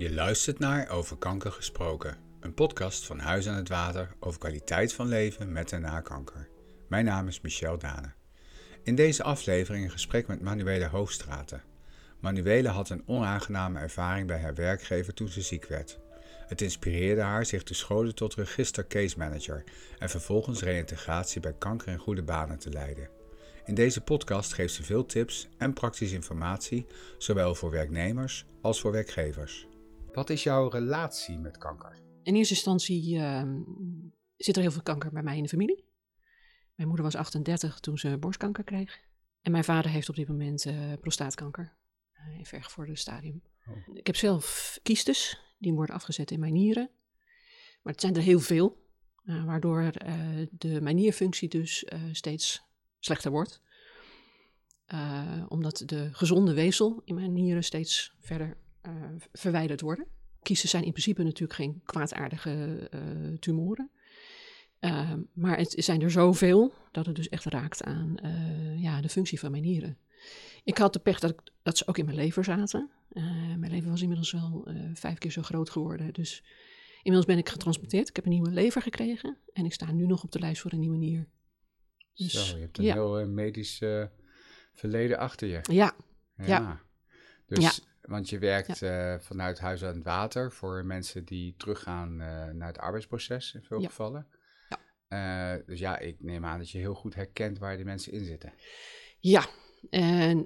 Je luistert naar Over Kanker Gesproken, een podcast van Huis aan het Water over kwaliteit van leven met en na kanker. Mijn naam is Michel Dane. In deze aflevering een gesprek met Manuele Hoogstraten. Manuele had een onaangename ervaring bij haar werkgever toen ze ziek werd. Het inspireerde haar zich te scholen tot register case manager en vervolgens reïntegratie bij kanker in goede banen te leiden. In deze podcast geeft ze veel tips en praktische informatie, zowel voor werknemers als voor werkgevers. Wat is jouw relatie met kanker? In eerste instantie uh, zit er heel veel kanker bij mij in de familie. Mijn moeder was 38 toen ze borstkanker kreeg. En mijn vader heeft op dit moment uh, prostaatkanker uh, in vergevorderde stadium. Oh. Ik heb zelf kiestes, die worden afgezet in mijn nieren. Maar het zijn er heel veel, uh, waardoor de mijn nierfunctie dus steeds slechter wordt. omdat de gezonde weefsel in mijn nieren steeds verder verwijderd worden. Kiezen zijn in principe natuurlijk geen kwaadaardige tumoren. Uh, maar het zijn er zoveel dat het dus echt raakt aan uh, ja, de functie van mijn nieren. Ik had de pech dat, ik, dat ze ook in mijn lever zaten. Mijn lever was inmiddels wel vijf keer zo groot geworden. Dus inmiddels ben ik getransporteerd. Ik heb een nieuwe lever gekregen. En ik sta nu nog op de lijst voor een nieuwe nier. Dus, zo, je hebt een ja. heel medisch verleden achter je. Ja. Ja. ja. Dus, ja. Want je werkt ja. vanuit Huis aan het Water voor mensen die teruggaan naar het arbeidsproces in veel gevallen. Uh, dus ja, ik neem aan dat je heel goed herkent waar die mensen in zitten. Ja, en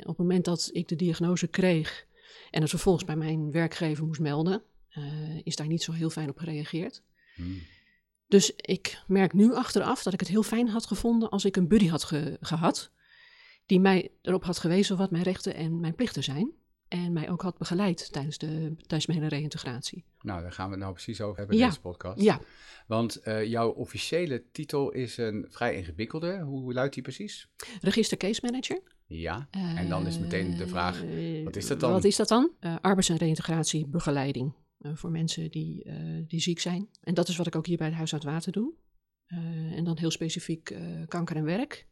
op het moment dat ik de diagnose kreeg en het vervolgens bij mijn werkgever moest melden, is daar niet zo heel fijn op gereageerd. Hmm. Dus ik merk nu achteraf dat ik het heel fijn had gevonden als ik een buddy had ge gehad, die mij erop had gewezen wat mijn rechten en mijn plichten zijn. En mij ook had begeleid tijdens, de, tijdens mijn hele reïntegratie. Nou, daar gaan we het nou precies over hebben in deze podcast. Ja. Want uh, jouw officiële titel is een vrij ingewikkelde. Hoe luidt die precies? Register Case Manager. Ja, uh, en dan is meteen de vraag, wat is dat dan? Wat is dat dan? Uh, arbeids- en reïntegratiebegeleiding voor mensen die, die ziek zijn. En dat is wat ik ook hier bij het Huis aan het Water doe. en dan heel specifiek kanker en werk.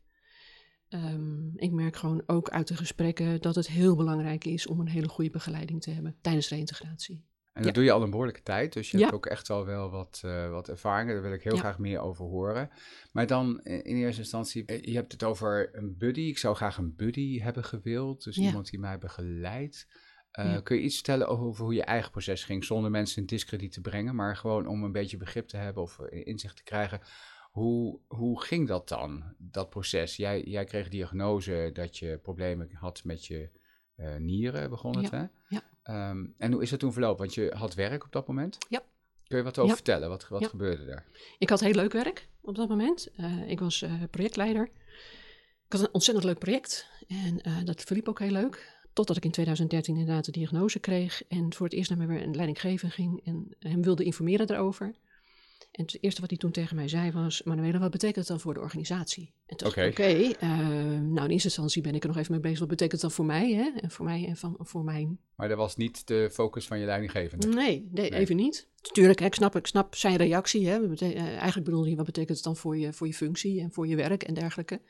Um, ik merk gewoon ook uit de gesprekken dat het heel belangrijk is om een hele goede begeleiding te hebben tijdens reïntegratie. En dat doe je al een behoorlijke tijd, dus je hebt ook echt al wel wat, uh, wat ervaring. Daar wil ik heel graag meer over horen. Maar dan in eerste instantie, eh, je hebt het over een buddy. Ik zou graag een buddy hebben gewild, dus iemand die mij begeleidt. Uh, kun je iets vertellen over hoe je eigen proces ging, zonder mensen in discrediet te brengen, maar gewoon om een beetje begrip te hebben of inzicht te krijgen hoe, hoe ging dat dan, dat proces? Jij, jij kreeg diagnose dat je problemen had met je uh, nieren, begon het, hè? Ja. Um, en hoe is dat toen verlopen? Want je had werk op dat moment? Ja. Kun je wat over vertellen? Wat, wat gebeurde er? Ik had heel leuk werk op dat moment. Uh, ik was uh, projectleider. Ik had een ontzettend leuk project en dat verliep ook heel leuk. Totdat ik in 2013 inderdaad de diagnose kreeg en voor het eerst naar mijn leidinggever ging en hem wilde informeren daarover. En het eerste wat hij toen tegen mij zei was: Manuela, wat betekent het dan voor de organisatie? En toen oké, okay. uh, nou in eerste instantie ben ik er nog even mee bezig. Wat betekent dan voor mij? Hè? En voor mij en van, voor mijn. Maar dat was niet de focus van je leidinggevende? Nee, nee, even niet. Tuurlijk, ik, snap, ik snap zijn reactie. Hè? Uh, eigenlijk bedoelde hij: wat betekent het dan voor je, voor je functie en voor je werk en dergelijke?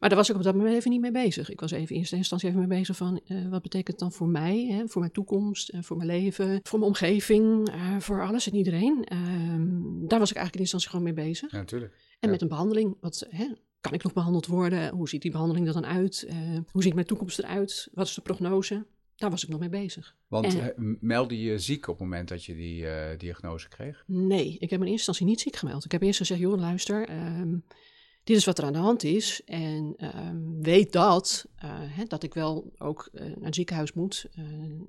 Maar daar was ik op dat moment even niet mee bezig. Ik was even in eerste instantie even mee bezig van uh, wat betekent het dan voor mij, hè, voor mijn toekomst, en voor mijn leven, voor mijn omgeving, uh, voor alles en iedereen. Uh, daar was ik eigenlijk in eerste instantie gewoon mee bezig. Ja, natuurlijk. En ja. met een behandeling, wat, hè, kan ik nog behandeld worden? Hoe ziet die behandeling er dan uit? Eh, hoe ziet mijn toekomst eruit? Wat is de prognose? Daar was ik nog mee bezig. Want en, meldde je ziek op het moment dat je die diagnose kreeg? Nee, ik heb in eerste instantie niet ziek gemeld. Ik heb eerst gezegd, joh, luister, ehm, dit is wat er aan de hand is. En um, weet dat, uh, hè, dat ik wel ook uh, naar het ziekenhuis moet uh,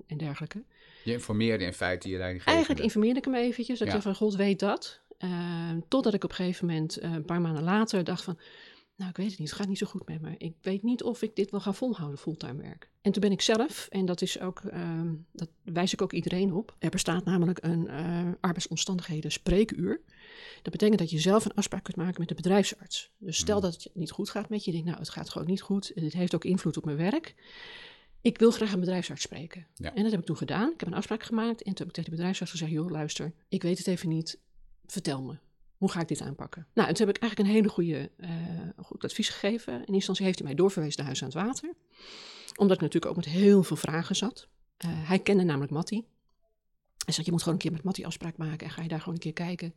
en dergelijke. Je informeerde in feite je leidinggevende? Eigenlijk informeerde ik hem eventjes. Dat ja. ik van, god, weet dat. Ehm, totdat ik op een gegeven moment, een paar maanden later, dacht van... Nou, ik weet het niet, het gaat niet zo goed met me. Ik weet niet of ik dit wil gaan volhouden, fulltime werk. En toen ben ik zelf, en dat is ook, um, dat wijs ik ook iedereen op. Er bestaat namelijk een arbeidsomstandigheden spreekuur. Dat betekent dat je zelf een afspraak kunt maken met de bedrijfsarts. Dus stel mm. dat het niet goed gaat met je, je denkt, nou, het gaat gewoon niet goed, dit heeft ook invloed op mijn werk. Ik wil graag een bedrijfsarts spreken. Ja. En dat heb ik toen gedaan. Ik heb een afspraak gemaakt en toen heb ik tegen de bedrijfsarts gezegd, joh, luister, ik weet het even niet, vertel me. Hoe ga ik dit aanpakken? Nou, en toen heb ik eigenlijk een hele goede uh, goed advies gegeven. In eerste instantie heeft hij mij doorverwezen naar Huis aan het Water. Omdat ik natuurlijk ook met heel veel vragen zat. Uh, hij kende namelijk Matti. Hij zei, je moet gewoon een keer met Mattie afspraak maken en ga je daar gewoon een keer kijken.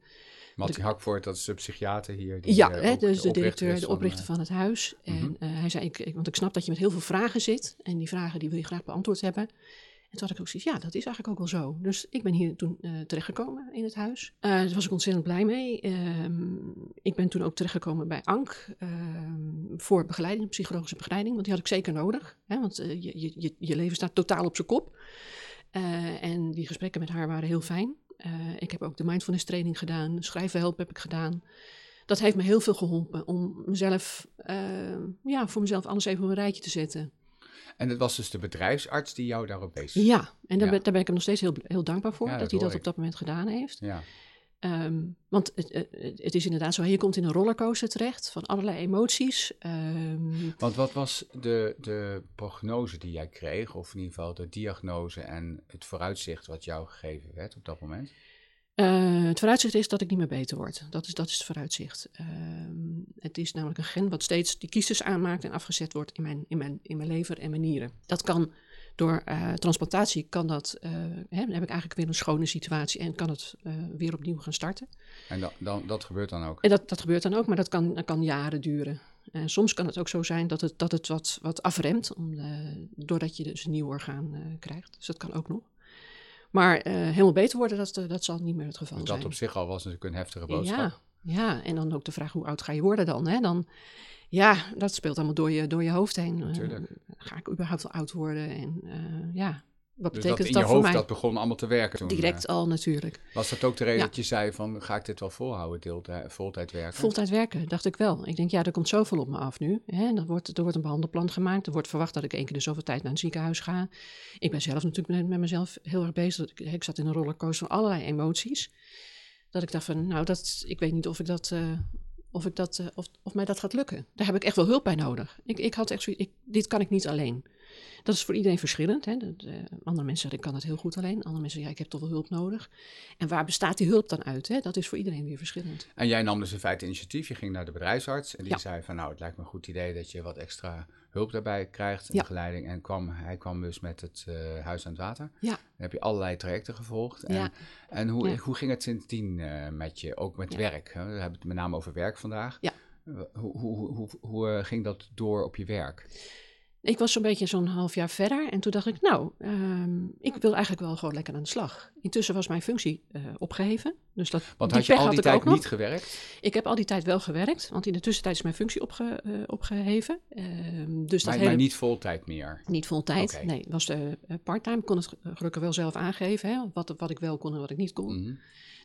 Mattie Hakvoort, dat is de psychiater hier. Die, ja, uh, hè, dus de, de directeur, de oprichter uh, van het huis. En Mhm. uh, hij zei, ik, ik, want ik snap dat je met heel veel vragen zit. En die vragen die wil je graag beantwoord hebben. En toen had ik ook zoiets, ja, dat is eigenlijk ook wel zo. Dus ik ben hier toen uh, terechtgekomen in het huis. Uh, daar was ik ontzettend blij mee. Um, ik ben toen ook terechtgekomen bij ANK um, voor begeleiding, psychologische begeleiding. Want die had ik zeker nodig. Hè, want je, je, je leven staat totaal op zijn kop. Uh, en die gesprekken met haar waren heel fijn. Uh, ik heb ook de mindfulness training gedaan, schrijven helpen heb ik gedaan. Dat heeft me heel veel geholpen om mezelf, uh, ja, voor mezelf alles even op een rijtje te zetten. En het was dus de bedrijfsarts die jou daarop wees? Ja, en daar, ja. Ben, daar ben ik hem nog steeds heel, heel dankbaar voor, Ja, dat, dat hij dat op dat moment gedaan heeft. Ja. Um, want het, het, is inderdaad zo, je komt in een rollercoaster terecht van allerlei emoties. Um, Want wat was de, de prognose die jij kreeg, of in ieder geval de diagnose en het vooruitzicht wat jou gegeven werd op dat moment? Uh, het vooruitzicht is dat ik niet meer beter word. Dat is, dat is het vooruitzicht. Uh, het is namelijk een gen wat steeds die kiezers aanmaakt en afgezet wordt in mijn, in mijn, in mijn lever en mijn nieren. Dat kan door uh, transplantatie, kan dat, hè, dan heb ik eigenlijk weer een schone situatie en kan het weer opnieuw gaan starten. En dan, dan, dat gebeurt dan ook? En dat, dat gebeurt dan ook, maar dat kan, dat kan jaren duren. En soms kan het ook zo zijn dat het, dat het wat, wat afremt, om, doordat je dus een nieuw orgaan krijgt. Dus dat kan ook nog. Maar helemaal beter worden, dat, dat zal niet meer het geval dat zijn. Dat op zich al was natuurlijk een heftige boodschap. Ja, ja, en dan ook de vraag hoe oud ga je worden dan? Hè? dan ja, dat speelt allemaal door je, door je hoofd heen. Natuurlijk. Uh, ga ik überhaupt wel oud worden? En uh, ja, wat dus betekent dat in dat je voor hoofd, mij? dat begon allemaal te werken toen? Direct al natuurlijk. Was dat ook de reden Ja. dat je zei van, ga ik dit wel volhouden, deeltijd, voltijd werken? Voltijd werken, dacht ik wel. Ik denk, ja, er komt zoveel op me af nu. Hè? Er, wordt, er wordt een behandelplan gemaakt. Er wordt verwacht dat ik één keer de zoveel tijd naar een ziekenhuis ga. Ik ben zelf natuurlijk met, met mezelf heel erg bezig. Ik, ik zat in een rollercoaster van allerlei emoties. Dat ik dacht van, nou, dat, ik weet niet of ik dat... Uh, of, ik dat, uh, of, of mij dat gaat lukken. Daar heb ik echt wel hulp bij nodig. Ik, ik had echt zoiets, ik, dit kan ik niet alleen. Dat is voor iedereen verschillend. Hè? Dat, uh, andere mensen zeggen, ik kan het heel goed alleen. Andere mensen zeggen, ja, ik heb toch wel hulp nodig. En waar bestaat die hulp dan uit? Hè? Dat is voor iedereen weer verschillend. En jij nam dus in feite initiatief. Je ging naar de bedrijfsarts en die Ja. zei van, nou, het lijkt me een goed idee dat je wat extra hulp daarbij krijgt, en Ja. begeleiding. En kwam, hij kwam dus met het eh, Huis aan het Water. Ja. Dan heb je allerlei trajecten gevolgd. En, Ja. en hoe, Ja. hoe ging het sindsdien eh, met je, ook met werk? Hè? We hebben het met name over werk vandaag. Ja. Hoe, hoe, hoe, hoe, hoe, eh, ging dat door op je werk? Ik was zo'n beetje zo'n half jaar verder. En toen dacht ik, nou, ehm, ik wil eigenlijk wel gewoon lekker aan de slag. Intussen was mijn functie eh, opgeheven. Dus dat, Want had je al die tijd nog. niet gewerkt? Ik heb al die tijd wel gewerkt. Want in de tussentijd is mijn functie opge, eh, opgeheven. Ehm, dus dat Maar, hele... maar niet vol tijd meer? Niet vol tijd, nee. Het was de eh, parttime. Ik kon het gelukkig wel zelf aangeven, hè, wat, wat ik wel kon en wat ik niet kon. Mhm.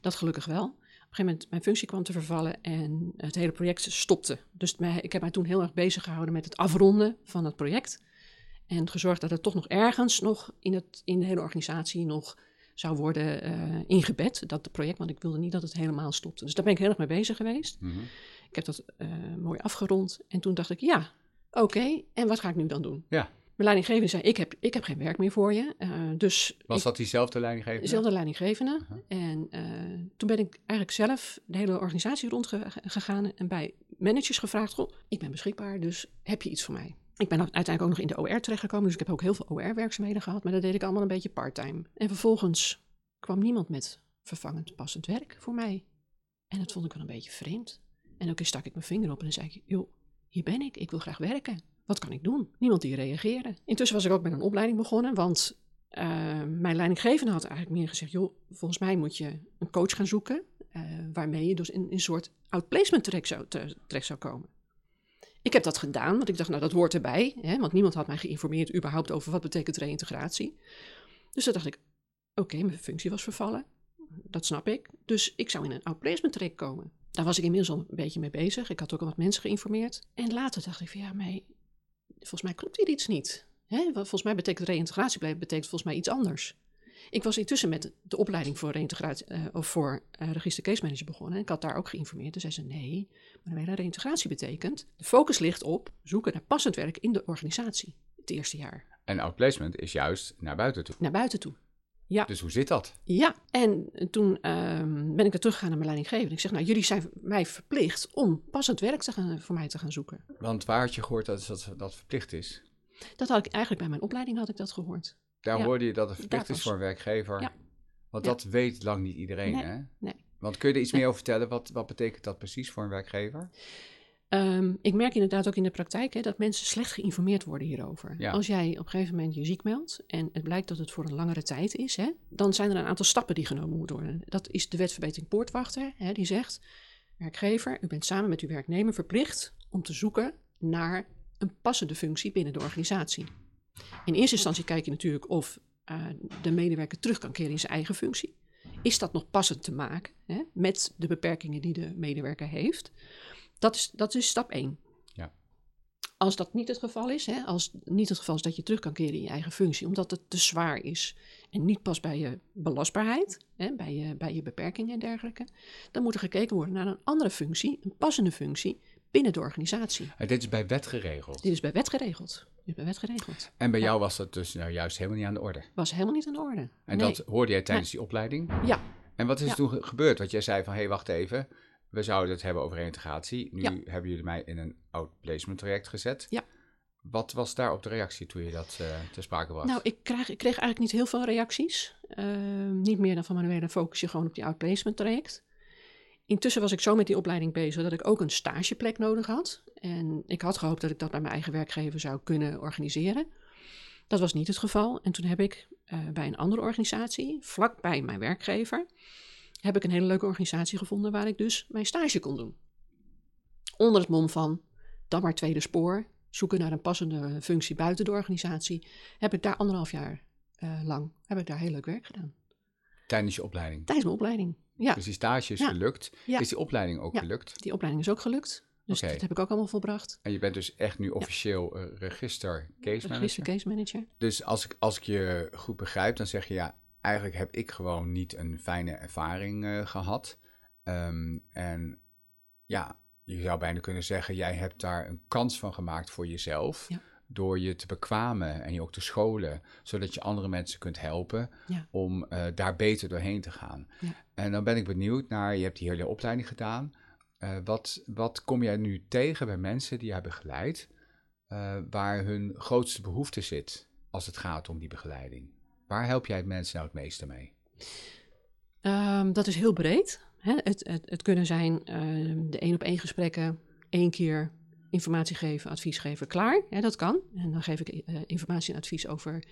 Dat gelukkig wel. Op een gegeven moment, mijn functie kwam te vervallen en het hele project stopte. Dus mij, ik heb mij toen heel erg bezig gehouden met het afronden van het project. En gezorgd dat het toch nog ergens nog in, het, in de hele organisatie nog zou worden eh, ingebed, dat het project. Want ik wilde niet dat het helemaal stopte. Dus daar ben ik heel erg mee bezig geweest. Mhm. Ik heb dat eh, mooi afgerond. En toen dacht ik, ja, oké, en wat ga ik nu dan doen? Ja. Mijn leidinggevende zei, ik heb, ik heb geen werk meer voor je. Eh, dus Was ik- dat diezelfde leidinggevende? Dezelfde leidinggevende. En eh, toen ben ik eigenlijk zelf de hele organisatie rondgegaan en bij managers gevraagd: Goh, ik ben beschikbaar, dus heb je iets voor mij? Ik ben uiteindelijk ook nog in de OR terechtgekomen, dus ik heb ook heel veel OR-werkzaamheden gehad, maar dat deed ik allemaal een beetje part-time. En vervolgens kwam niemand met vervangend passend werk voor mij. En dat vond ik wel een beetje vreemd. En ook eens stak ik mijn vinger op en dan zei ik: Joh, hier ben ik, ik wil graag werken. Wat kan ik doen? Niemand die reageerde. Intussen was ik ook met een opleiding begonnen, want uh, mijn leidinggevende had eigenlijk meer gezegd: joh, volgens mij moet je een coach gaan zoeken. Uh, waarmee je dus in, een soort outplacement terecht zou, te, zou komen. Ik heb dat gedaan, want ik dacht, nou dat hoort erbij. Hè, want niemand had mij geïnformeerd überhaupt over wat betekent reïntegratie. Dus toen dacht ik, oké, mijn functie was vervallen. Dat snap ik. Dus ik zou in een outplacement terecht komen. Daar was ik inmiddels al een beetje mee bezig. Ik had ook al wat mensen geïnformeerd. En later dacht ik van, ja, maar volgens mij klopt hier iets niet. Hè? Volgens mij betekent reïntegratie betekent volgens mij iets anders. Ik was intussen met de opleiding voor reïntegratie uh, of voor uh, register case manager begonnen. En ik had daar ook geïnformeerd. Toen zei ze: nee, maar reïntegratie betekent. De focus ligt op zoeken naar passend werk in de organisatie. Het eerste jaar. En outplacement is juist naar buiten toe. Naar buiten toe. Ja. Dus hoe zit dat? Ja, en toen um, ben ik er teruggegaan naar mijn leidinggevende. Ik zeg, nou, jullie zijn mij verplicht om passend werk te gaan, voor mij te gaan zoeken. Want waar had je gehoord dat dat, dat verplicht is? Dat had ik eigenlijk bij mijn opleiding had ik dat gehoord. Daar ja. hoorde je dat het verplicht Daar is voor een werkgever Ja. Want dat weet lang niet iedereen, nee, hè? Nee. Want kun je er iets meer over vertellen? Wat, wat betekent dat precies voor een werkgever? Um, ik merk inderdaad ook in de praktijk hè, dat mensen slecht geïnformeerd worden hierover. Ja. Als jij op een gegeven moment je ziek meldt en het blijkt dat het voor een langere tijd is, hè, dan zijn er een aantal stappen die genomen moeten worden. Dat is de wetverbetering poortwachter, hè, die zegt, werkgever, u bent samen met uw werknemer verplicht om te zoeken naar een passende functie binnen de organisatie. In eerste instantie kijk je natuurlijk of uh, de medewerker terug kan keren in zijn eigen functie. Is dat nog passend te maken hè, met de beperkingen die de medewerker heeft? Dat is, dat is stap 1. Ja. Als dat niet het geval is, hè, als niet het geval is dat je terug kan keren in je eigen functie, omdat het te zwaar is en niet past bij je belastbaarheid, hè, bij, je, bij je beperkingen en dergelijke, dan moet er gekeken worden naar een andere functie, een passende functie binnen de organisatie. En dit is bij wet geregeld? Dit is bij wet geregeld. Dit is bij wet geregeld. En bij ja. jou was dat dus nou juist helemaal niet aan de orde? Was helemaal niet aan de orde. En nee. dat hoorde jij tijdens die opleiding? Ja. En wat is Ja. er toen gebeurd? Want jij zei van, hé, hey, wacht even. We zouden het hebben over reintegratie. Nu Ja. hebben jullie mij in een outplacement traject gezet. Ja. Wat was daarop de reactie toen je dat eh ter sprake bracht? Nou, ik, krijg, ik kreeg eigenlijk niet heel veel reacties. Ehm, niet meer dan van Manuela focus je gewoon op die outplacement traject. Intussen was ik zo met die opleiding bezig dat ik ook een stageplek nodig had. En ik had gehoopt dat ik dat bij mijn eigen werkgever zou kunnen organiseren. Dat was niet het geval. En toen heb ik eh, bij een andere organisatie, vlakbij mijn werkgever, heb ik een hele leuke organisatie gevonden waar ik dus mijn stage kon doen. Onder het mom van, dan maar tweede spoor, zoeken naar een passende functie buiten de organisatie, heb ik daar anderhalf jaar eh, lang heb ik daar heel leuk werk gedaan. Tijdens je opleiding? Tijdens mijn opleiding, ja. Dus die stage is Ja. gelukt. Ja. Is die opleiding ook Ja. gelukt? Die opleiding is ook gelukt. Dus dat heb ik ook allemaal volbracht. En je bent dus echt nu officieel eh, register case manager? Register case manager. Dus als ik, als ik je goed begrijp, dan zeg je ja, eigenlijk heb ik gewoon niet een fijne ervaring eh, gehad. Ehm, en ja, je zou bijna kunnen zeggen, jij hebt daar een kans van gemaakt voor jezelf. Ja. Door je te bekwamen en je ook te scholen, zodat je andere mensen kunt helpen Ja. om eh, daar beter doorheen te gaan. Ja. En dan ben ik benieuwd naar, je hebt die hele opleiding gedaan. Eh, wat, wat kom jij nu tegen bij mensen die jij begeleidt, eh, waar hun grootste behoefte zit als het gaat om die begeleiding? Waar help jij mensen nou het meeste mee? Ehm, dat is heel breed. Hè? Het, het, het kunnen zijn ehm, de één op één gesprekken, één keer informatie geven, advies geven, klaar. Dat kan. En dan geef ik eh, informatie en advies over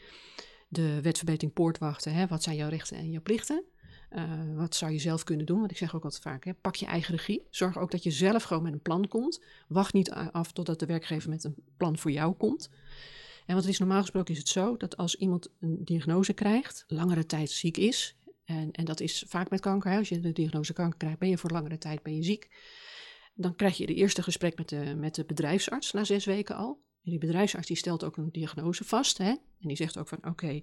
de wetverbetering poortwachten. Hè? Wat zijn jouw rechten en jouw plichten? Eh, wat zou je zelf kunnen doen? Want ik zeg ook altijd vaak, hè, pak je eigen regie. Zorg ook dat je zelf gewoon met een plan komt. Wacht niet a- af totdat de werkgever met een plan voor jou komt. En het is normaal gesproken is het zo dat als iemand een diagnose krijgt, langere tijd ziek is, en, en dat is vaak met kanker, hè, als je de diagnose kanker krijgt, ben je voor langere tijd ben je ziek. Dan krijg je de eerste gesprek met de, met de bedrijfsarts na zes weken al. En die bedrijfsarts die stelt ook een diagnose vast. Hè? En die zegt ook van oké,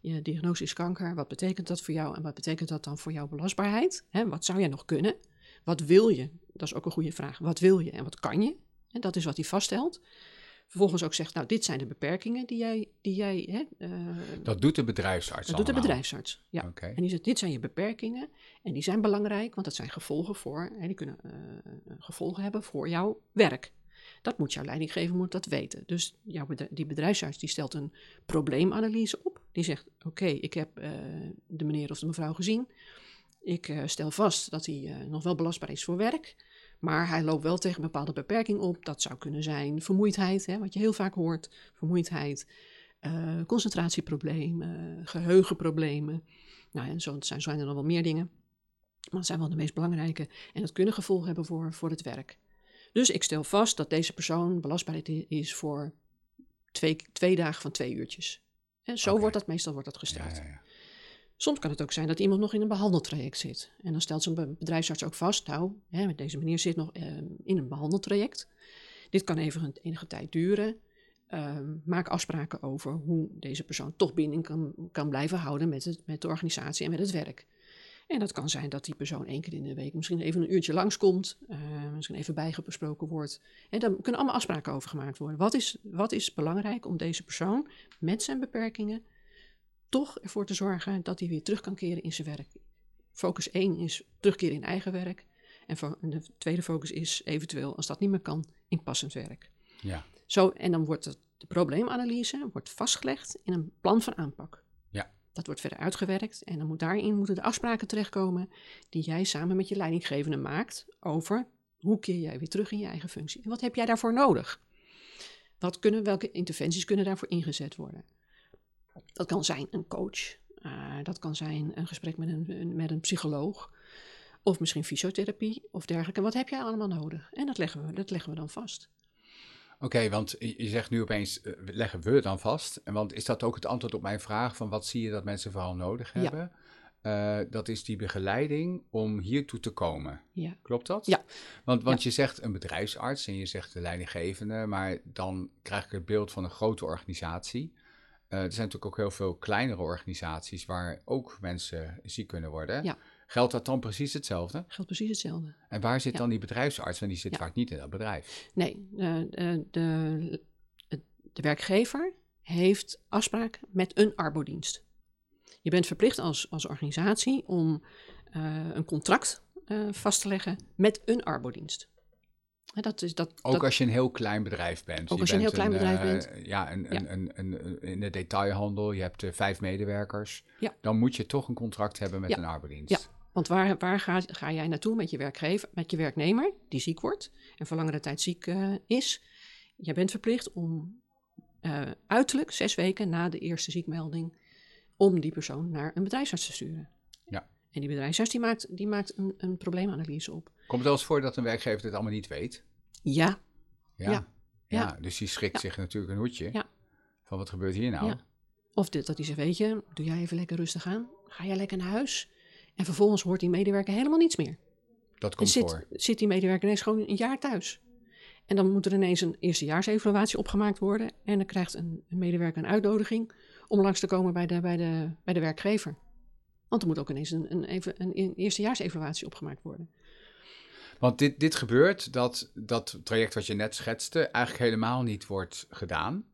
je diagnose is kanker. Wat betekent dat voor jou? En wat betekent dat dan voor jouw belastbaarheid? Hè? Wat zou jij nog kunnen? Wat wil je? Dat is ook een goede vraag. Wat wil je en wat kan je? En dat is wat hij vaststelt. Vervolgens ook zegt, nou, dit zijn de beperkingen die jij, die jij hè, eh, Dat doet de bedrijfsarts dat doet de bedrijfsarts. Ja. En die zegt, dit zijn je beperkingen en die zijn belangrijk, want dat zijn gevolgen voor, hè, die kunnen eh, gevolgen hebben voor jouw werk. Dat moet jouw leidinggever moet dat weten. Dus jouw bedrijf, die bedrijfsarts die stelt een probleemanalyse op. Die zegt, oké, ik heb eh, de meneer of de mevrouw gezien. Ik stel vast dat hij nog wel belastbaar is voor werk. Maar hij loopt wel tegen een bepaalde beperking op. Dat zou kunnen zijn vermoeidheid, hè, wat je heel vaak hoort. Vermoeidheid, eh, concentratieproblemen, geheugenproblemen. Nou, en zo zijn, zijn er nog wel meer dingen. Maar dat zijn wel de meest belangrijke. En dat kunnen gevolgen hebben voor, voor het werk. Dus ik stel vast dat deze persoon belastbaar is voor twee, twee dagen van twee uurtjes. En zo wordt dat meestal wordt dat Ja, gesteld. ja, ja. Soms kan het ook zijn dat iemand nog in een behandeltraject zit. En dan stelt zo'n be- bedrijfsarts ook vast, nou, hè, met deze meneer zit nog eh, in een behandeltraject. Dit kan even een, enige tijd duren. Ehm, maak afspraken over hoe deze persoon toch binding kan, kan blijven houden met, het, met de organisatie en met het werk. En dat kan zijn dat die persoon één keer in de week misschien even een uurtje langskomt, eh misschien even bijgesproken wordt. En daar kunnen allemaal afspraken over gemaakt worden. Wat is, wat is belangrijk om deze persoon met zijn beperkingen toch ervoor te zorgen dat hij weer terug kan keren in zijn werk. Focus 1 is terugkeren in eigen werk. En de tweede focus is eventueel, als dat niet meer kan, in passend werk. ja. Zo, en dan wordt het, de probleemanalyse wordt vastgelegd in een plan van aanpak. Ja. Dat wordt verder uitgewerkt en dan moet daarin moeten de afspraken terechtkomen die jij samen met je leidinggevende maakt over hoe keer jij weer terug in je eigen functie. En wat heb jij daarvoor nodig? Wat kunnen, welke interventies kunnen daarvoor ingezet worden? Dat kan zijn een coach, uh, dat kan zijn een gesprek met een, met een psycholoog, of misschien fysiotherapie of dergelijke. Wat heb jij allemaal nodig? En dat leggen we, dat leggen we dan vast. Oké, want je zegt nu opeens, uh, leggen we dan vast? En want is dat ook het antwoord op mijn vraag van wat zie je dat mensen vooral nodig hebben? Ja. Uh, dat is die begeleiding om hiertoe te komen. Ja. Klopt dat? Ja. Want, want je zegt een bedrijfsarts en je zegt de leidinggevende, maar dan krijg ik het beeld van een grote organisatie. Uh, er zijn natuurlijk ook heel veel kleinere organisaties waar ook mensen ziek kunnen worden. Ja. Geldt dat dan precies hetzelfde? Geldt precies hetzelfde. En waar zit dan die bedrijfsarts? Want die zit vaak niet in dat bedrijf. Nee, de, de, de, de werkgever heeft afspraak met een arbodienst. Je bent verplicht als, als organisatie om uh, een contract uh, vast te leggen met een arbodienst. Dat is, dat, ook dat, als je een heel klein bedrijf bent. Ook als je een heel klein bedrijf uh, bent. Ja, een, ja. Een, een, een, in de detailhandel, je hebt uh, vijf medewerkers. Ja. Dan moet je toch een contract hebben met ja. een arbeidsdienst. Ja, want waar, waar ga, ga, jij naartoe met je werkgever, met je werknemer die ziek wordt en voor langere tijd ziek uh, is? Jij bent verplicht om uiterlijk zes weken na de eerste ziekmelding om die persoon naar een bedrijfsarts te sturen. Ja. En die bedrijfsarts die maakt, die maakt een, een probleemanalyse op. Komt het wel eens voor dat een werkgever dit allemaal niet weet? Ja. Ja. Ja. dus die schrikt zich natuurlijk een hoedje. Ja. Van wat gebeurt hier nou? Ja. Of dit, dat hij zegt, weet je, doe jij even lekker rustig aan. Ga jij lekker naar huis. En vervolgens hoort die medewerker helemaal niets meer. Dat komt zit, voor. zit die medewerker ineens gewoon een jaar thuis. En dan moet er ineens een eerstejaarsevaluatie opgemaakt worden. En dan krijgt een, een medewerker een uitnodiging om langs te komen bij de, bij de, bij de werkgever. Want er moet ook ineens een, een, een, een eerstejaarsevaluatie opgemaakt worden. Want dit, dit gebeurt dat dat traject wat je net schetste eigenlijk helemaal niet wordt gedaan.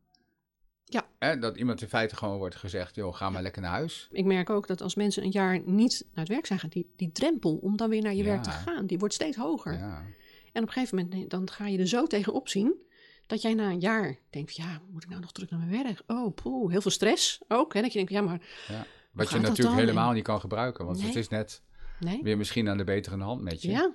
Ja. Hè, dat iemand in feite gewoon wordt gezegd, joh, ga maar lekker naar huis. Ik merk ook dat als mensen een jaar niet naar het werk zijn gaan, die, die drempel om dan weer naar je Ja. werk te gaan, die wordt steeds hoger. Ja. En op een gegeven moment dan ga je er zo tegenop zien dat jij na een jaar denkt, ja, moet ik nou nog terug naar mijn werk? Oh, poeh, heel veel stress ook. Hè? Dat je denkt, ja, maar ja. Wat je natuurlijk helemaal niet kan gebruiken, want Nee. het is net nee. weer misschien aan de betere hand met je. Ja,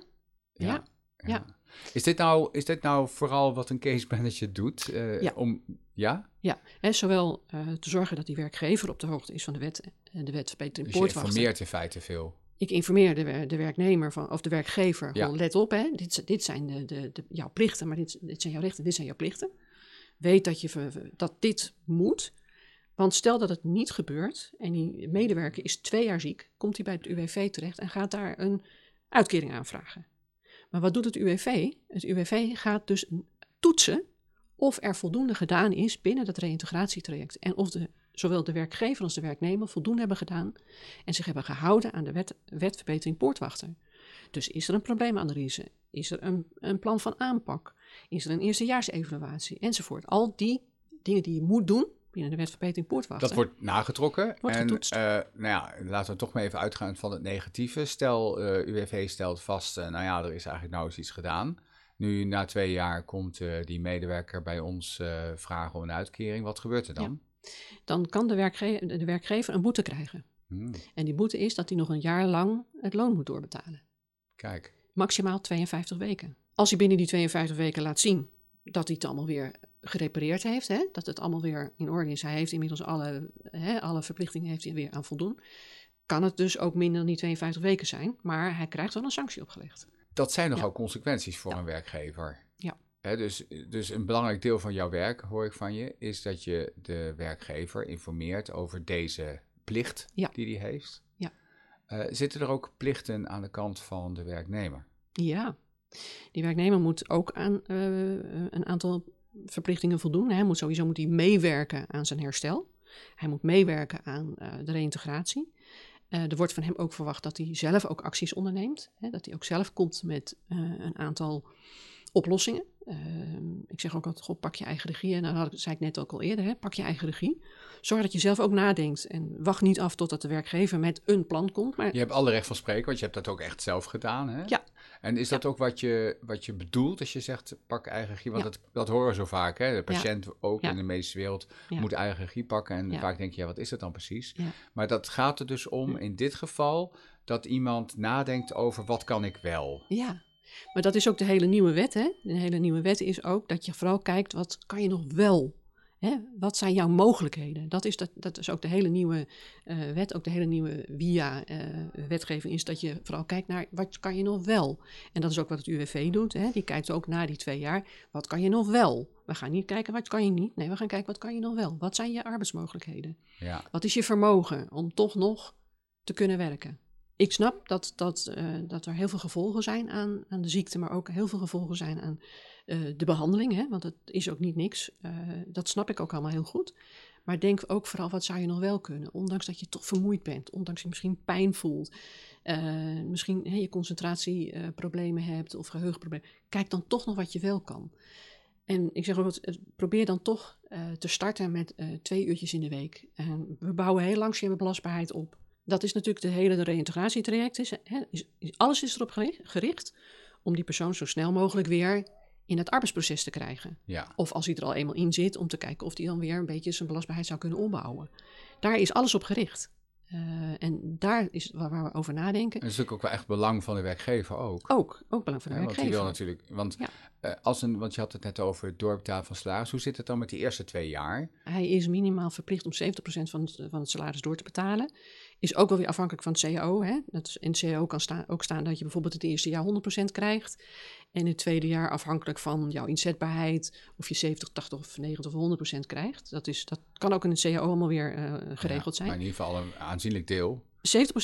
ja, ja. Is, dit nou, is dit nou vooral wat een case manager doet? eh, Ja. Om, ja? ja. Hè, zowel eh, te zorgen dat die werkgever op de hoogte is van de wet, eh, de wet verbetering Dus je informeert in feite veel. Ik informeer de, de werknemer van, of de werkgever, Ja. let op, hè, dit, dit zijn de, de, de, jouw plichten, maar dit, dit zijn jouw rechten, dit zijn jouw plichten. Weet dat, je, dat dit moet. Want stel dat het niet gebeurt en die medewerker is twee jaar ziek, komt hij bij het UWV terecht en gaat daar een uitkering aanvragen. Maar wat doet het UWV? Het UWV gaat dus toetsen of er voldoende gedaan is binnen dat reïntegratietraject. En of de, zowel de werkgever als de werknemer voldoende hebben gedaan en zich hebben gehouden aan de wet, wetverbetering poortwachter. Dus is er een probleemanalyse? Is er een, een plan van aanpak? Is er een eerstejaarsevaluatie? Enzovoort. Al die dingen die je moet doen binnen de wetverbetering poortwachter. Dat wordt nagetrokken. Wordt en eh, nou ja, laten we toch maar even uitgaan van het negatieve. Stel, eh, UWV stelt vast, eh, nou ja, er is eigenlijk nou eens iets gedaan. Nu, na twee jaar, komt die medewerker bij ons vragen om een uitkering. Wat gebeurt er dan? Dan kan de, werkge- de werkgever een boete krijgen. Hmm, En die boete is dat hij nog een jaar lang het loon moet doorbetalen. kijk, Maximaal 52 weken. Als hij binnen die 52 weken laat zien dat hij het allemaal weer gerepareerd heeft, hè, dat het allemaal weer in orde is, hij heeft inmiddels alle, hè, alle verplichtingen heeft hij weer aan voldoen, kan het dus ook minder dan die 52 weken zijn, maar hij krijgt wel een sanctie opgelegd. dat zijn nogal Ja. consequenties voor Ja. een werkgever. Ja. Dus, dus een belangrijk deel van jouw werk, hoor ik van je, is dat je de werkgever informeert over deze plicht Ja. die hij heeft. Ja. Eh, zitten er ook plichten aan de kant van de werknemer? Ja, die werknemer moet ook aan eh, een aantal verplichtingen voldoen. Hij moet sowieso moet hij meewerken aan zijn herstel. Hij moet meewerken aan eh, de reïntegratie. Eh, er wordt van hem ook verwacht dat hij zelf ook acties onderneemt. Hè, dat hij ook zelf komt met eh, een aantal oplossingen Ehm, ik zeg ook altijd, pak je eigen regie. En dat zei ik net ook al eerder, hè, pak je eigen regie. Zorg dat je zelf ook nadenkt. En wacht niet af totdat de werkgever met een plan komt. Maar... Je hebt alle recht van spreken, want je hebt dat ook echt zelf gedaan. Hè? Ja. En is dat ook wat je, wat je bedoelt als je zegt pak eigen regie? Want dat, dat horen we zo vaak. Hè? De patiënt ook in de medische wereld moet eigen regie pakken. En vaak denk je, ja, wat is dat dan precies? Maar dat gaat er dus om in dit geval dat iemand nadenkt over wat kan ik wel. Ja, maar dat is ook de hele nieuwe wet. Hè? De hele nieuwe wet is ook dat je vooral kijkt wat kan je nog wel. Hè? Wat zijn jouw mogelijkheden? Dat is, dat, dat is ook de hele nieuwe uh, wet, ook de hele nieuwe WIA-wetgeving, uh, is dat je vooral kijkt naar wat kan je nog wel. En dat is ook wat het UWV doet. Hè? Die kijkt ook na die twee jaar, wat kan je nog wel? We gaan niet kijken wat kan je niet. Nee, we gaan kijken wat kan je nog wel. Wat zijn je arbeidsmogelijkheden? Ja. Wat is je vermogen om toch nog te kunnen werken? Ik snap dat, dat, uh, dat er heel veel gevolgen zijn aan, aan de ziekte, maar ook heel veel gevolgen zijn aan uh, de behandeling. Hè, want het is ook niet niks. Uh, dat snap ik ook allemaal heel goed. Maar denk ook vooral, wat zou je nog wel kunnen? Ondanks dat je toch vermoeid bent, ondanks je misschien pijn voelt, misschien hè, je concentratieproblemen hebt of geheugenproblemen. Kijk dan toch nog wat je wel kan. En ik zeg ook, probeer dan toch te starten met twee uurtjes in de week. We bouwen heel langzaam belastbaarheid op dat is natuurlijk de hele reïntegratietraject. Is, hè, is, alles is erop gericht om die persoon zo snel mogelijk weer in het arbeidsproces te krijgen. Ja. Of als hij er al eenmaal in zit, om te kijken of hij dan weer een beetje zijn belastbaarheid zou kunnen opbouwen. Daar is alles op gericht. Uh, en daar is waar, we over nadenken. En dat is natuurlijk ook wel echt belang van de werkgever ook. Ook, ook belang van de werkgever. Want die wil natuurlijk, want, uh, als een, want je had het net over het doorbetalen van salaris. Hoe zit het dan met die eerste twee jaar? Hij is minimaal verplicht om 70% van het, van het salaris door te betalen. Is ook wel weer afhankelijk van het CAO. Hè? Dat in het CAO kan staan, ook staan dat je bijvoorbeeld het eerste jaar 100% krijgt. En het tweede jaar afhankelijk van jouw inzetbaarheid, of je 70, 80 of 90 of 100% krijgt. Dat, is, dat kan ook in het CAO allemaal weer uh, geregeld zijn. Maar in ieder geval een aanzienlijk deel.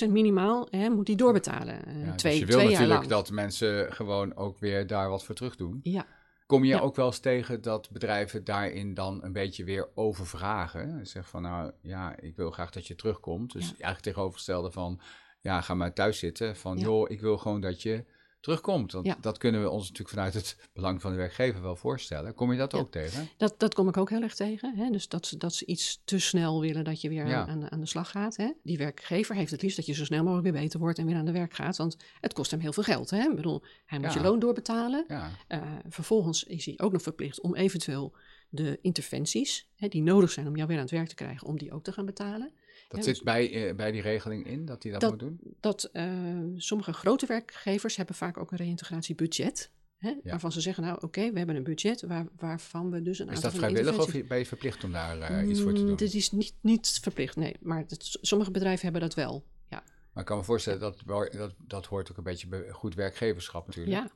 70% minimaal hè, moet die doorbetalen. Uh, ja, twee, dus je wil natuurlijk dat mensen gewoon ook weer daar wat voor terug doen. Ja. Kom je ook wel eens tegen dat bedrijven daarin dan een beetje weer overvragen? Zeg van nou ja, ik wil graag dat je terugkomt. Dus eigenlijk tegenovergestelde van ja, ga maar thuis zitten. Van joh, ik wil gewoon dat je terugkomt. Want dat kunnen we ons natuurlijk vanuit het belang van de werkgever wel voorstellen. Kom je dat ook tegen? Dat, dat kom ik ook heel erg tegen. Hè? Dus dat ze, dat ze iets te snel willen dat je weer aan, aan, de slag gaat. Hè? Die werkgever heeft het liefst dat je zo snel mogelijk weer beter wordt en weer aan de werk gaat. Want het kost hem heel veel geld. Hè? Ik bedoel, hij moet je loon doorbetalen. Uh, vervolgens is hij ook nog verplicht om eventueel de interventies hè, die nodig zijn om jou weer aan het werk te krijgen, om die ook te gaan betalen. Dat zit bij, uh, bij die regeling in, dat hij dat, moet doen? Dat uh, sommige grote werkgevers hebben vaak ook een reïntegratiebudget. Hè, Waarvan ze zeggen, nou oké, we hebben een budget waar, waarvan we dus een aantal Is dat vrijwillig of ben je verplicht om daar uh, iets voor te mm, doen? Dit is niet, niet verplicht, nee. Maar sommige bedrijven hebben dat wel, ja. Maar ik kan me voorstellen, dat, dat, dat hoort ook een beetje bij goed werkgeverschap natuurlijk. Ja,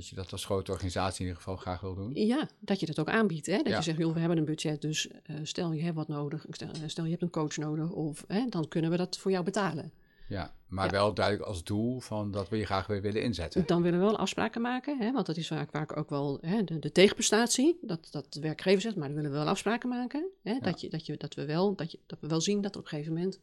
dat je dat als grote organisatie in ieder geval graag wil doen. Ja, dat je dat ook aanbiedt. Hè? Dat je zegt, joh, we hebben een budget, dus uh, stel je hebt wat nodig, stel, eh, stel, je hebt een coach nodig, of hè, dan kunnen we dat voor jou betalen. Ja, maar wel duidelijk als doel van dat we je graag weer willen inzetten. Dan willen we wel afspraken maken, hè, want dat is vaak, vaak ook wel hè, de, de, tegenprestatie, dat, dat de werkgever zegt, maar dan willen we wel afspraken maken. Hè, dat, je, dat, je, dat, we wel, dat, je, dat we wel zien dat er op een gegeven moment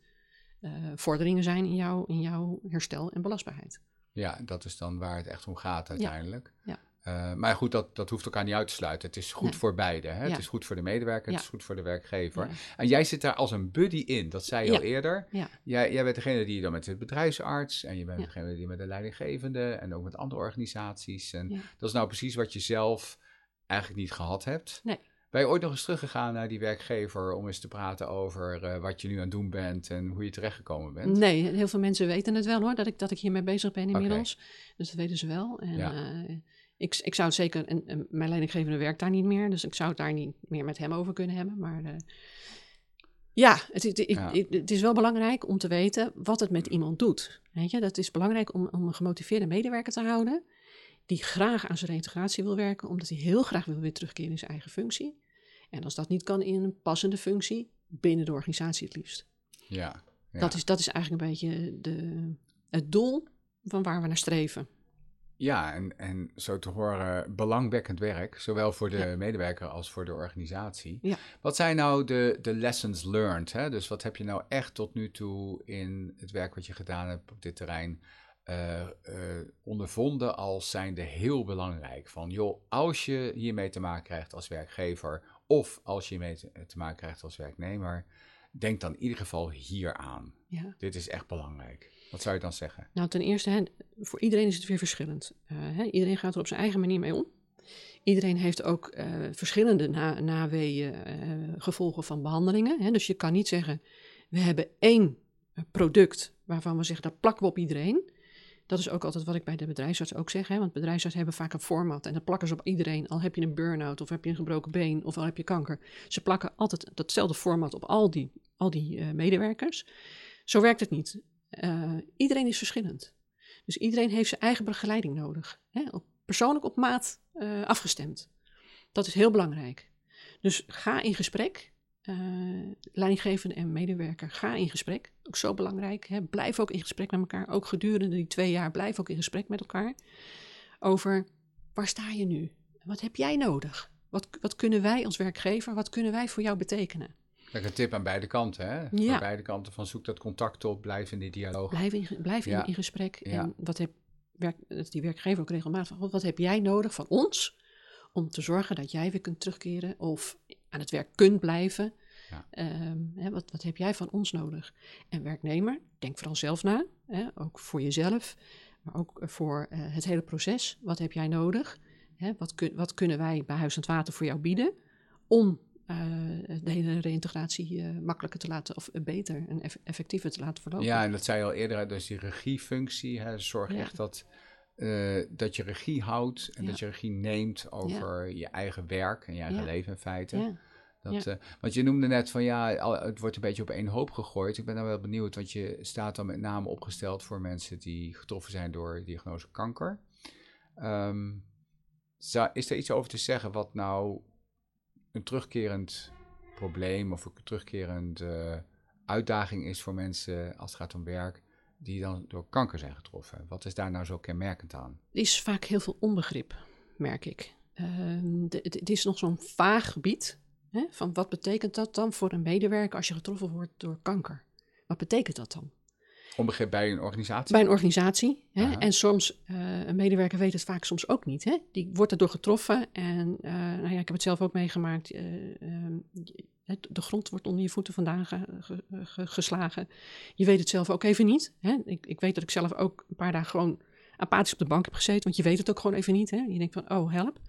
uh, vorderingen zijn in, jou, in jouw herstel en belastbaarheid. Ja, dat is dan waar het echt om gaat uiteindelijk. Ja. Uh, maar goed, dat, dat hoeft elkaar niet uit te sluiten. Het is goed voor beide. Hè? Het is goed voor de medewerker, het is goed voor de werkgever. En jij zit daar als een buddy in, dat zei je al eerder. Jij, jij bent degene die dan met de bedrijfsarts en je bent degene die met de leidinggevende en ook met andere organisaties. En dat is nou precies wat je zelf eigenlijk niet gehad hebt. Nee. Ben je ooit nog eens teruggegaan naar die werkgever om eens te praten over uh, wat je nu aan het doen bent en hoe je terechtgekomen bent? Nee, heel veel mensen weten het wel hoor, dat ik, dat ik hiermee bezig ben inmiddels. Okay. Dus dat weten ze wel. En, ja. uh, ik, ik zou het zeker, en, en, mijn leidinggevende werkt daar niet meer, dus ik zou het daar niet meer met hem over kunnen hebben. Maar uh, ja, het, het, ja. het, is wel belangrijk om te weten wat het met iemand doet. Weet je, dat is belangrijk om, om een gemotiveerde medewerker te houden die graag aan zijn reintegratie wil werken, omdat hij heel graag wil weer terugkeren in zijn eigen functie. En als dat niet kan in een passende functie, binnen de organisatie het liefst. Ja, ja. Dat, is, dat is eigenlijk een beetje de, het doel van waar we naar streven. Ja, en, en zo te horen belangwekkend werk, zowel voor de medewerker als voor de organisatie. Ja. Wat zijn nou de, de lessons learned? Hè? Dus wat heb je nou echt tot nu toe in het werk wat je gedaan hebt op dit terrein uh, ondervonden als zijnde heel belangrijk. Van joh, als je hiermee te maken krijgt als werkgever of als je hiermee te, te maken krijgt als werknemer, denk dan in ieder geval hier aan. Ja. Dit is echt belangrijk. Wat zou je dan zeggen? Nou, ten eerste, hè, voor iedereen is het weer verschillend. Uh, hè, iedereen gaat er op zijn eigen manier mee om. Iedereen heeft ook uh, verschillende na, naweeën, uh, gevolgen van behandelingen. Hè. Dus je kan niet zeggen, we hebben één product waarvan we zeggen, dat plakken we op iedereen. Dat is ook altijd wat ik bij de bedrijfsarts ook zeg. Hè? Want bedrijfsartsen hebben vaak een format en dat plakken ze op iedereen. Al heb je een burn-out of heb je een gebroken been of al heb je kanker. Ze plakken altijd datzelfde format op al die, al die uh, medewerkers. Zo werkt het niet. Uh, iedereen is verschillend. Dus iedereen heeft zijn eigen begeleiding nodig. Hè? Persoonlijk op maat uh, afgestemd. Dat is heel belangrijk. Dus ga in gesprek. Uh, leidinggevende en medewerker, ga in gesprek. Ook zo belangrijk. Hè? Blijf ook in gesprek met elkaar. Ook gedurende die twee jaar, blijf ook in gesprek met elkaar. Over waar sta je nu? Wat heb jij nodig? Wat, wat kunnen wij als werkgever, wat kunnen wij voor jou betekenen? Kijk, een tip aan beide kanten, hè? Ja. Voor beide kanten van zoek dat contact op, blijf in die dialoog. Blijf in, blijf in, in gesprek. En wat heb werk, die werkgever ook regelmatig van, wat heb jij nodig van ons om te zorgen dat jij weer kunt terugkeren of aan het werk kunt blijven. Ja. Ehm, hè, wat, wat heb jij van ons nodig? En werknemer, denk vooral zelf na, hè, ook voor jezelf, maar ook voor uh, het hele proces. Wat heb jij nodig? Hè, wat, kun, wat kunnen wij bij Huis en Water voor jou bieden om uh, de hele reïntegratie uh, makkelijker te laten, of beter en eff effectiever te laten verlopen. Ja, en dat zei je al eerder, dus die regiefunctie, hè, zorg ja. echt dat uh, dat je regie houdt en dat je regie neemt over je eigen werk en je eigen leven in feite. Dat, uh, want je noemde net van ja, het wordt een beetje op één hoop gegooid. Ik ben dan wel benieuwd, want je staat dan met name opgesteld voor mensen die getroffen zijn door diagnose kanker. Um, is er iets over te zeggen wat nou een terugkerend probleem of een terugkerend uh, uitdaging is voor mensen als het gaat om werk? die dan door kanker zijn getroffen. Wat is daar nou zo kenmerkend aan? Er is vaak heel veel onbegrip, merk ik. Uh, het is nog zo'n vaag gebied. Hè, van wat betekent dat dan voor een medewerker als je getroffen wordt door kanker? Wat betekent dat dan? Onbegrip bij een organisatie? Bij een organisatie. Hè? En soms, uh, een medewerker weet het vaak soms ook niet. Hè? Die wordt erdoor getroffen. En uh, nou ja, ik heb het zelf ook meegemaakt. Uh, de grond wordt onder je voeten vandaan ge, ge, ge, geslagen. Je weet het zelf ook even niet. Hè? Ik, ik, weet dat ik zelf ook een paar dagen gewoon apathisch op de bank heb gezeten. Want je weet het ook gewoon even niet. Hè? Je denkt van, oh help.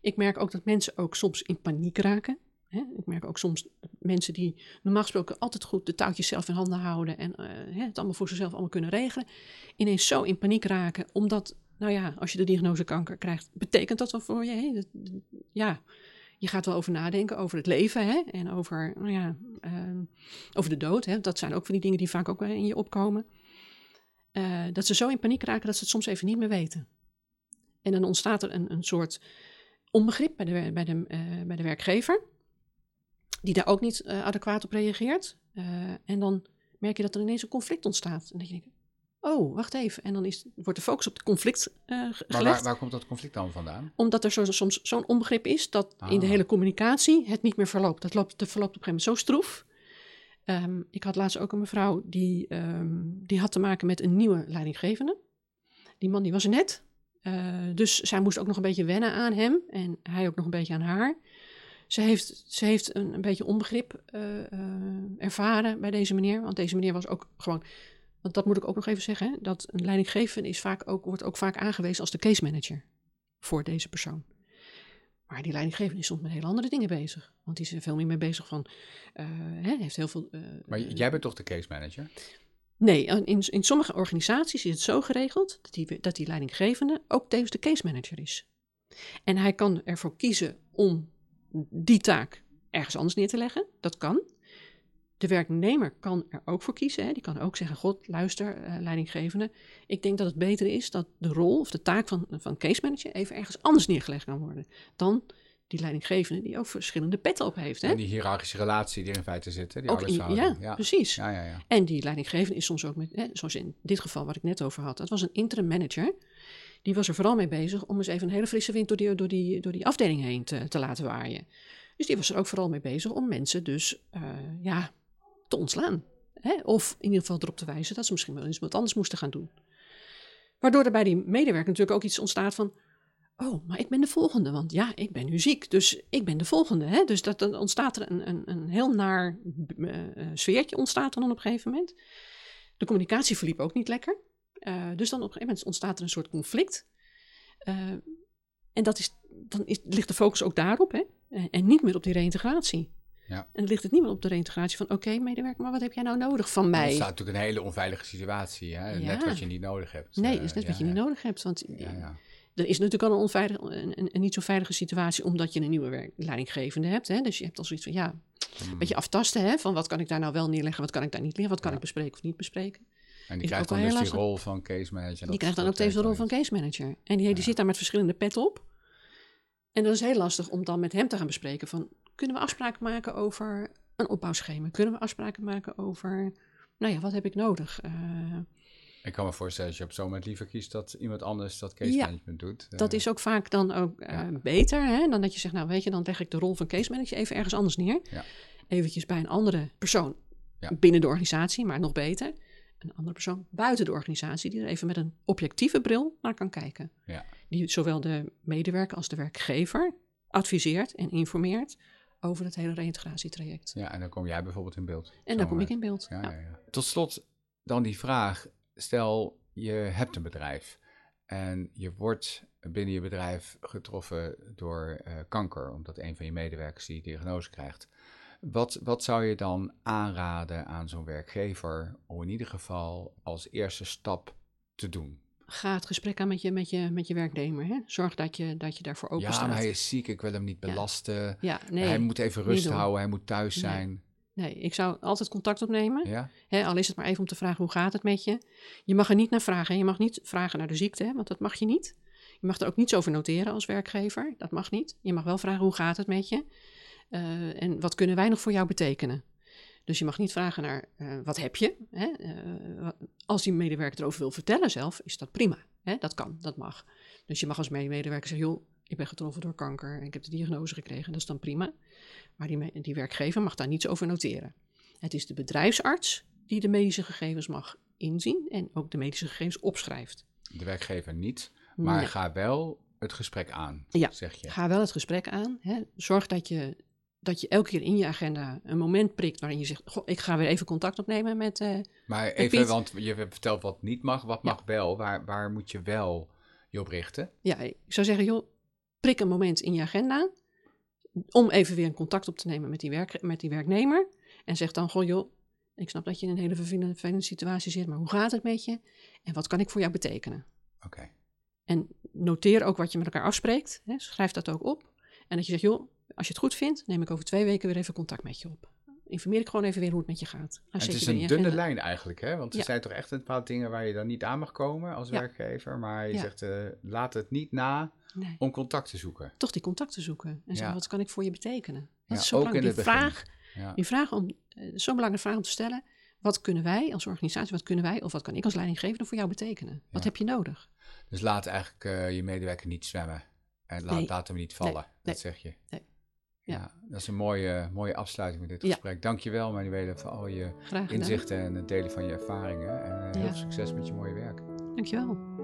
Ik merk ook dat mensen ook soms in paniek raken. Hè? Ik merk ook soms mensen die normaal gesproken altijd goed de touwtjes zelf in handen houden. En uh, het allemaal voor zichzelf allemaal kunnen regelen. Ineens zo in paniek raken. Omdat, nou ja, als je de diagnose kanker krijgt, betekent dat wel voor je. Hè? Ja, je gaat wel over nadenken over het leven hè? en over, nou ja, uh, over de dood. Hè? Dat zijn ook van die dingen die vaak ook in je opkomen. Uh, dat ze zo in paniek raken dat ze het soms even niet meer weten. En dan ontstaat er een, een soort onbegrip bij de, bij, de, uh, bij de werkgever, die daar ook niet adequaat op reageert. en dan merk je dat er ineens een conflict ontstaat. En dat je denkt, oh, wacht even. En dan is, wordt de focus op het conflict uh, gelegd. Maar waar, waar, komt dat conflict dan vandaan? Omdat er zo, soms zo'n onbegrip is dat in de ah. hele communicatie het niet meer verloopt. Dat loopt, verloopt op een gegeven moment zo stroef. Um, ik had laatst ook een mevrouw die, um, die had te maken met een nieuwe leidinggevende. Die man die was er net. Uh, dus zij moest ook nog een beetje wennen aan hem en hij ook nog een beetje aan haar. Ze heeft, ze heeft een, een beetje onbegrip uh, ervaren bij deze meneer. Want deze meneer was ook gewoon want dat moet ik ook nog even zeggen, dat een leidinggevende is vaak ook, wordt ook vaak aangewezen als de case manager voor deze persoon. Maar die leidinggevende is soms met hele andere dingen bezig. Want die is er veel meer mee bezig van, uh, hè, heeft heel veel... Maar jij bent toch de case manager? Nee, in, in sommige organisaties is het zo geregeld dat die, dat die leidinggevende ook tevens de case manager is. En hij kan ervoor kiezen om die taak ergens anders neer te leggen. Dat kan. De werknemer kan er ook voor kiezen. Hè. Die kan ook zeggen: God, luister, uh, leidinggevende. Ik denk dat het beter is dat de rol of de taak van, van case manager even ergens anders neergelegd kan worden. Dan die leidinggevende die ook verschillende petten op heeft. Hè? En die hiërarchische relatie die in feite zit. Hè? Die ook in, ja, ja, precies. Ja, ja, ja. En die leidinggevende is soms ook met, hè, zoals in dit geval waar ik net over had. Dat was een interim manager. Die was er vooral mee bezig om eens even een hele frisse wind door die, door die, door die afdeling heen te, te laten waaien. Dus die was er ook vooral mee bezig om mensen dus, uh, ja, te ontslaan. Hè? Of in ieder geval erop te wijzen dat ze misschien wel eens wat anders moesten gaan doen. Waardoor er bij die medewerker natuurlijk ook iets ontstaat van... Oh, maar ik ben de volgende, want ja, ik ben nu ziek, dus ik ben de volgende. Hè? Dus dat, dan ontstaat er een, een, een heel naar uh, sfeertje ontstaat dan op een gegeven moment. De communicatie verliep ook niet lekker. Uh, dus dan op een gegeven moment ontstaat er een soort conflict. Uh, en dat is, dan is, ligt de focus ook daarop, hè? En niet meer op die reïntegratie. Ja. En dan ligt het niet meer op de reintegratie van... oké, medewerker, maar wat heb jij nou nodig van mij? Dat staat natuurlijk een hele onveilige situatie. Hè? Net wat je niet nodig hebt. Nee, is net wat je niet nodig hebt. Want er is natuurlijk al een, onveilig, een, een, niet zo veilige situatie... omdat je een nieuwe leidinggevende hebt. Hè? Dus je hebt al zoiets van, ja, een beetje aftasten... Hè? van wat kan ik daar nou wel neerleggen, wat kan ik daar niet neerleggen... wat kan ik bespreken of niet bespreken. En die krijgt dan dus die rol van case manager. Die krijgt dan ook deze rol van case manager. En die, die zit daar met verschillende pet op. En dat is heel lastig om dan met hem te gaan bespreken van... kunnen we afspraken maken over een opbouwschema? Kunnen we afspraken maken over... nou ja, wat heb ik nodig? Uh, ik kan me voorstellen dat je op zo'n moment liever kiest dat iemand anders dat case management doet. Dat is ook vaak dan ook uh, beter hè, dan dat je zegt, nou weet je, dan leg ik de rol van case manager even ergens anders neer. Ja. Eventjes bij een andere persoon binnen de organisatie, maar nog beter een andere persoon buiten de organisatie die er even met een objectieve bril naar kan kijken. Ja. Die zowel de medewerker als de werkgever adviseert en informeert over het hele reïntegratietraject. Ja, en dan kom jij bijvoorbeeld in beeld. En dan kom ik in beeld. Ja, ja. Tot slot dan die vraag: stel je hebt een bedrijf en je wordt binnen je bedrijf getroffen door uh, kanker, omdat een van je medewerkers die diagnose krijgt. Wat, wat zou je dan aanraden aan zo'n werkgever om in ieder geval als eerste stap te doen? Ga het gesprek aan met je, met je, met je werknemer. Hè? Zorg dat je, dat je daarvoor open ja, staat. Ja, hij is ziek, ik wil hem niet belasten. Ja. nee, hij moet even rust houden, hij moet thuis zijn. Nee, ik zou altijd contact opnemen. Ja? Hè, al is het maar even om te vragen, hoe gaat het met je? Je mag er niet naar vragen. Je mag niet vragen naar de ziekte, hè, want dat mag je niet. Je mag er ook niets over noteren als werkgever. Dat mag niet. Je mag wel vragen, hoe gaat het met je? Uh, en wat kunnen wij nog voor jou betekenen? Dus je mag niet vragen naar uh, wat heb je. Hè? Uh, als die medewerker erover wil vertellen zelf, is dat prima. Hè? Dat kan, dat mag. Dus je mag als medewerker zeggen, joh, ik ben getroffen door kanker en ik heb de diagnose gekregen. Dat is dan prima. Maar die, die werkgever mag daar niets over noteren. Het is de bedrijfsarts die de medische gegevens mag inzien en ook de medische gegevens opschrijft. De werkgever niet, maar ga wel het gesprek aan, ja, zeg je. ga wel het gesprek aan. Hè. Zorg dat je dat je elke keer in je agenda een moment prikt waarin je zegt: Goh, ik ga weer even contact opnemen met. Uh, maar even, want je hebt verteld wat niet mag, wat mag wel. Waar, waar moet je wel je op richten? Ja, ik zou zeggen: joh, prik een moment in je agenda om even weer een contact op te nemen met die, werk, met die werknemer. En zeg dan: Goh, joh, ik snap dat je in een hele vervelende, situatie zit, maar hoe gaat het met je? En wat kan ik voor jou betekenen? Oké. En noteer ook wat je met elkaar afspreekt. Hè, schrijf dat ook op. En dat je zegt: joh als je het goed vindt, neem ik over twee weken weer even contact met je op. Informeer ik gewoon even weer hoe het met je gaat. het is een dunne lijn eigenlijk, hè? Want er zijn toch echt een paar dingen waar je dan niet aan mag komen als werkgever. Maar je zegt, uh, laat het niet na om contact te zoeken. Toch die contact te zoeken. En zeggen, wat kan ik voor je betekenen? Dat is zo ook belangrijk. Die vraag, die vraag om, uh, zo'n belangrijke vraag om te stellen. Wat kunnen wij als organisatie, wat kunnen wij of wat kan ik als leidinggevende voor jou betekenen? Wat heb je nodig? Dus laat eigenlijk uh, je medewerker niet zwemmen. En laat, laat hem niet vallen, dat zeg je. Nee. Ja. dat is een mooie, mooie afsluiting met dit gesprek. Dankjewel Manuele voor al je inzichten en het delen van je ervaringen. En uh, heel veel succes met je mooie werk. Dankjewel.